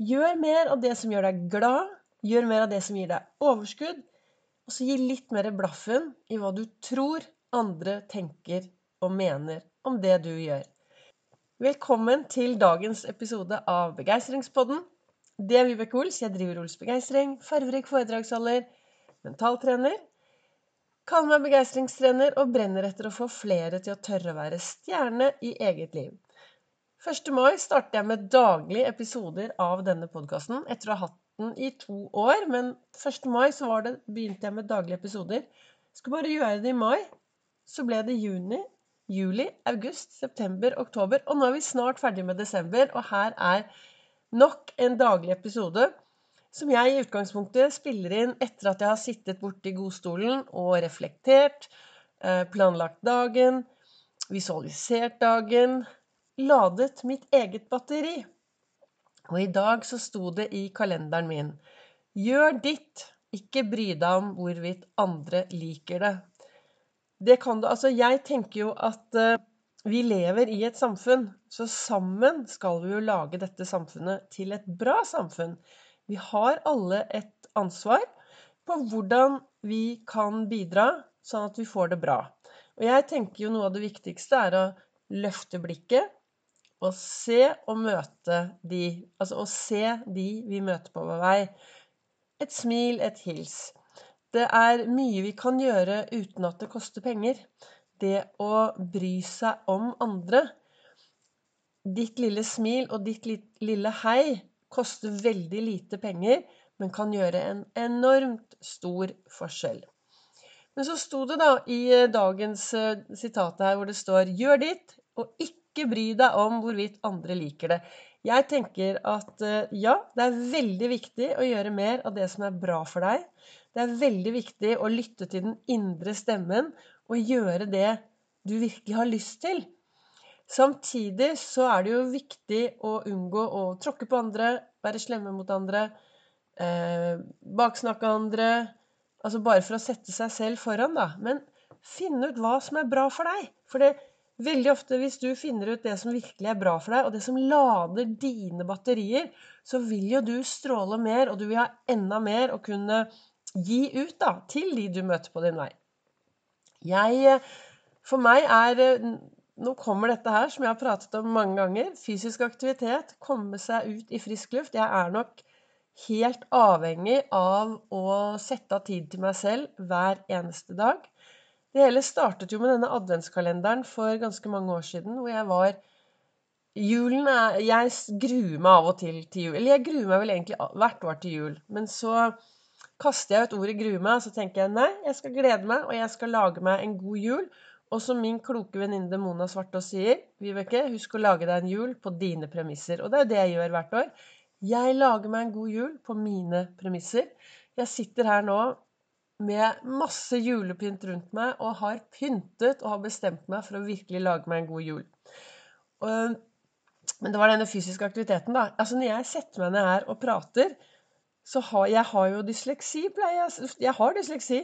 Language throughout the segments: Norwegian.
Gjør mer av det som gjør deg glad. Gjør mer av det som gir deg overskudd. Og så gi litt mer blaffen i hva du tror andre tenker og mener om det du gjør. Velkommen til dagens episode av Begeistringspodden. Det er Vibeke Ols. Jeg driver Ols Begeistring. Farverik foredragsholder. Mentaltrener. Kaller meg begeistringstrener og brenner etter å få flere til å tørre å være stjerne i eget liv. 1. mai starter jeg med daglige episoder av denne podkasten etter å ha hatt den i to år. Men 1. mai så det, begynte jeg med daglige episoder. Skulle bare gjøre det i mai. Så ble det juni, juli, august, september, oktober. Og nå er vi snart ferdig med desember, og her er nok en daglig episode som jeg i utgangspunktet spiller inn etter at jeg har sittet borti godstolen og reflektert, eh, planlagt dagen, visualisert dagen, ladet mitt eget batteri. Og i dag så sto det i kalenderen min Gjør ditt, ikke bry deg om hvorvidt andre liker det. Det kan du Altså, jeg tenker jo at uh, vi lever i et samfunn, så sammen skal vi jo lage dette samfunnet til et bra samfunn. Vi har alle et ansvar på hvordan vi kan bidra sånn at vi får det bra. Og jeg tenker jo noe av det viktigste er å løfte blikket å se og møte de. Altså å se de vi møter på vår vei. Et smil, et hils. Det er mye vi kan gjøre uten at det koster penger. Det å bry seg om andre. Ditt lille smil og ditt lille hei koster veldig lite penger, men kan gjøre en enormt stor forskjell. Men så sto det da i dagens eh, sitat her hvor det står 'gjør ditt, og ikke ikke bry deg om hvorvidt andre liker det. Jeg tenker at eh, ja, det er veldig viktig å gjøre mer av det som er bra for deg. Det er veldig viktig å lytte til den indre stemmen og gjøre det du virkelig har lyst til. Samtidig så er det jo viktig å unngå å tråkke på andre, være slemme mot andre, eh, baksnakke andre Altså bare for å sette seg selv foran, da. Men finne ut hva som er bra for deg. For det, Veldig ofte hvis du finner ut det som virkelig er bra for deg, og det som lader dine batterier, så vil jo du stråle mer, og du vil ha enda mer å kunne gi ut da, til de du møter på din vei. Jeg, for meg er Nå kommer dette her, som jeg har pratet om mange ganger. Fysisk aktivitet. Komme seg ut i frisk luft. Jeg er nok helt avhengig av å sette av tid til meg selv hver eneste dag. Det hele startet jo med denne adventskalenderen for ganske mange år siden, hvor jeg var Julen er Jeg gruer meg av og til til jul. Eller jeg gruer meg vel egentlig hvert år til jul. Men så kaster jeg ut ordet 'grue meg', og så tenker jeg nei, jeg skal glede meg, og jeg skal lage meg en god jul. Og som min kloke venninne Mona Svartås sier, Vibeke, husk å lage deg en jul på dine premisser. Og det er jo det jeg gjør hvert år. Jeg lager meg en god jul på mine premisser. Jeg sitter her nå med masse julepynt rundt meg og har pyntet og har bestemt meg for å virkelig lage meg en god jul. Og, men det var denne fysiske aktiviteten, da. Altså Når jeg setter meg ned her og prater, så har jeg har jo dysleksi, pleier jeg. Jeg har dysleksi.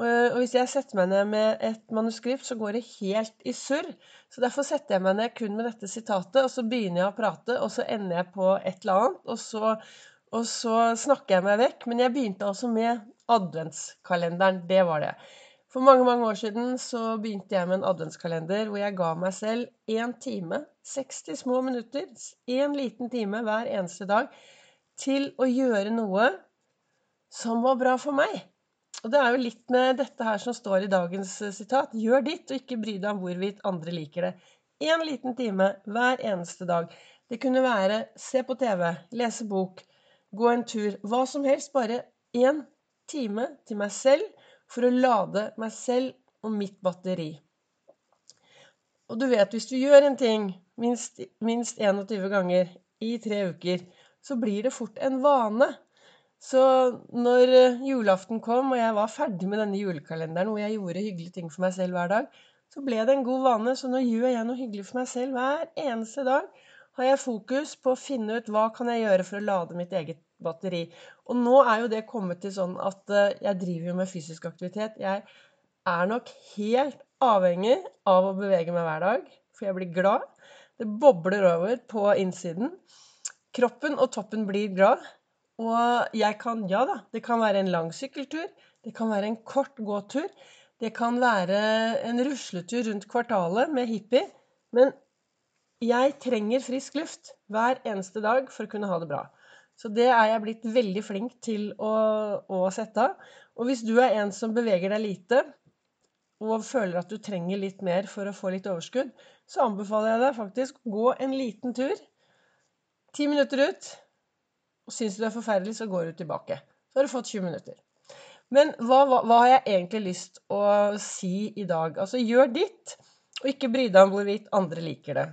Og hvis jeg setter meg ned med et manuskript, så går det helt i surr. Så derfor setter jeg meg ned kun med dette sitatet, og så begynner jeg å prate, og så ender jeg på et eller annet, og så, og så snakker jeg meg vekk. Men jeg begynte altså med adventskalenderen. Det var det. For mange mange år siden så begynte jeg med en adventskalender hvor jeg ga meg selv én time, 60 små minutter, én liten time hver eneste dag, til å gjøre noe som var bra for meg. Og det er jo litt med dette her som står i dagens eh, sitat. Gjør ditt, og ikke bry deg om hvorvidt andre liker det. Én liten time hver eneste dag. Det kunne være se på TV, lese bok, gå en tur. Hva som helst. Bare én time til meg selv for å lade meg selv og mitt batteri. Og du vet, hvis du gjør en ting minst, minst 21 ganger i tre uker, så blir det fort en vane. Så når eh, julaften kom, og jeg var ferdig med denne julekalenderen og jeg gjorde hyggelige ting for meg selv hver dag, så ble det en god vane. Så nå gjør jeg noe hyggelig for meg selv hver eneste dag. Har jeg fokus på å finne ut hva kan jeg gjøre for å lade mitt eget batteri. Og nå er jo det kommet til sånn at eh, jeg driver jo med fysisk aktivitet. Jeg er nok helt avhengig av å bevege meg hver dag, for jeg blir glad. Det bobler over på innsiden. Kroppen og toppen blir glad. Og jeg kan, ja da, det kan være en lang sykkeltur. Det kan være en kort gåtur. Det kan være en rusletur rundt kvartalet med hippie. Men jeg trenger frisk luft hver eneste dag for å kunne ha det bra. Så det er jeg blitt veldig flink til å, å sette av. Og hvis du er en som beveger deg lite, og føler at du trenger litt mer for å få litt overskudd, så anbefaler jeg deg faktisk å gå en liten tur. Ti minutter ut. Og syns du det er forferdelig, så går du tilbake. Så har du fått 20 minutter. Men hva, hva, hva har jeg egentlig lyst å si i dag? Altså, gjør ditt, og ikke bry deg om hvorvidt andre liker det.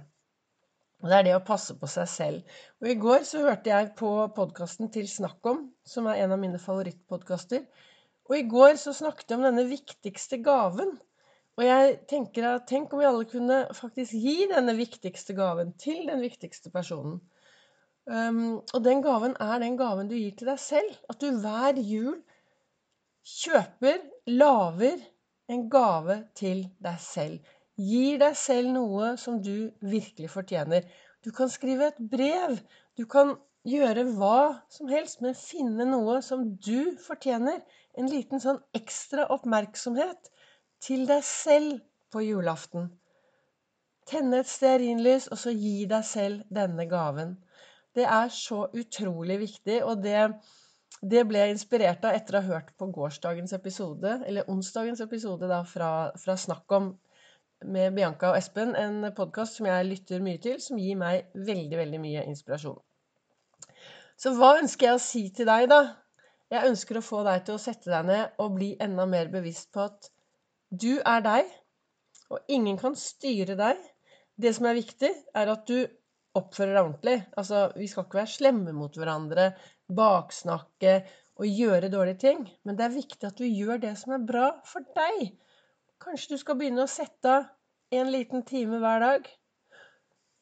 Og det er det å passe på seg selv. Og i går så hørte jeg på podkasten til Snakk om, som er en av mine favorittpodkaster. Og i går så snakket jeg om denne viktigste gaven. Og jeg tenker at tenk om vi alle kunne faktisk gi denne viktigste gaven til den viktigste personen. Um, og den gaven er den gaven du gir til deg selv. At du hver jul kjøper, lager en gave til deg selv. Gir deg selv noe som du virkelig fortjener. Du kan skrive et brev. Du kan gjøre hva som helst, men finne noe som du fortjener. En liten sånn ekstra oppmerksomhet til deg selv på julaften. Tenne et stearinlys, og så gi deg selv denne gaven. Det er så utrolig viktig, og det, det ble jeg inspirert av etter å ha hørt på gårsdagens episode, eller onsdagens episode da, fra, fra Snakk om med Bianca og Espen, en podkast som jeg lytter mye til, som gir meg veldig, veldig mye inspirasjon. Så hva ønsker jeg å si til deg, da? Jeg ønsker å få deg til å sette deg ned og bli enda mer bevisst på at du er deg, og ingen kan styre deg. Det som er viktig, er at du oppfører deg ordentlig. Altså, vi skal ikke være slemme mot hverandre, baksnakke og gjøre dårlige ting. Men det er viktig at du gjør det som er bra for deg. Kanskje du skal begynne å sette av en liten time hver dag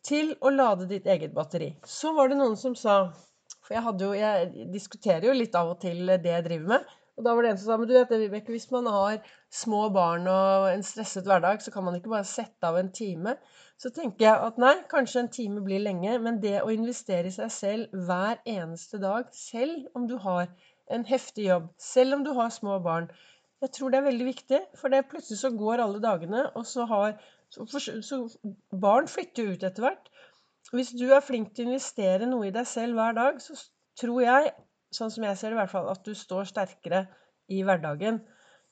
til å lade ditt eget batteri. Så var det noen som sa For jeg, jo, jeg diskuterer jo litt av og til det jeg driver med. Og da var det en som sa men du vet det, Vibeke, hvis man har små barn og en stresset hverdag, så kan man ikke bare sette av en time. Så tenker jeg at nei, kanskje en time blir lenge, men det å investere i seg selv hver eneste dag, selv om du har en heftig jobb, selv om du har små barn, jeg tror det er veldig viktig, for det plutselig så går alle dagene, og så har så, så Barn flytter jo ut etter hvert. Hvis du er flink til å investere noe i deg selv hver dag, så tror jeg, sånn som jeg ser det i hvert fall, at du står sterkere i hverdagen.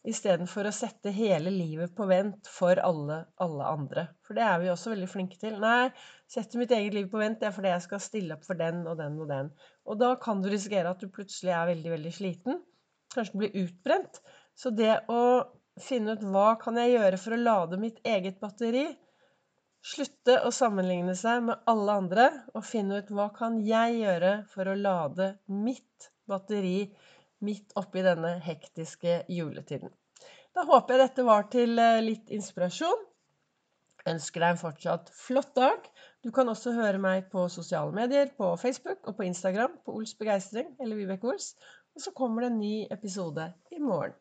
Istedenfor å sette hele livet på vent for alle, alle andre. For det er vi også veldig flinke til. Nei, setter mitt eget liv på vent, det er fordi jeg skal stille opp for den og den og den. Og da kan du risikere at du plutselig er veldig, veldig sliten. Kanskje blir utbrent. Så det å finne ut hva kan jeg gjøre for å lade mitt eget batteri, slutte å sammenligne seg med alle andre, og finne ut hva kan jeg gjøre for å lade mitt batteri midt oppi denne hektiske juletiden. Da håper jeg dette var til eh, litt inspirasjon. Ønsker deg en fortsatt flott dag. Du kan også høre meg på sosiale medier, på Facebook og på Instagram på Ols Begeistring eller Vibeke Ols. Og så kommer det en ny episode i morgen.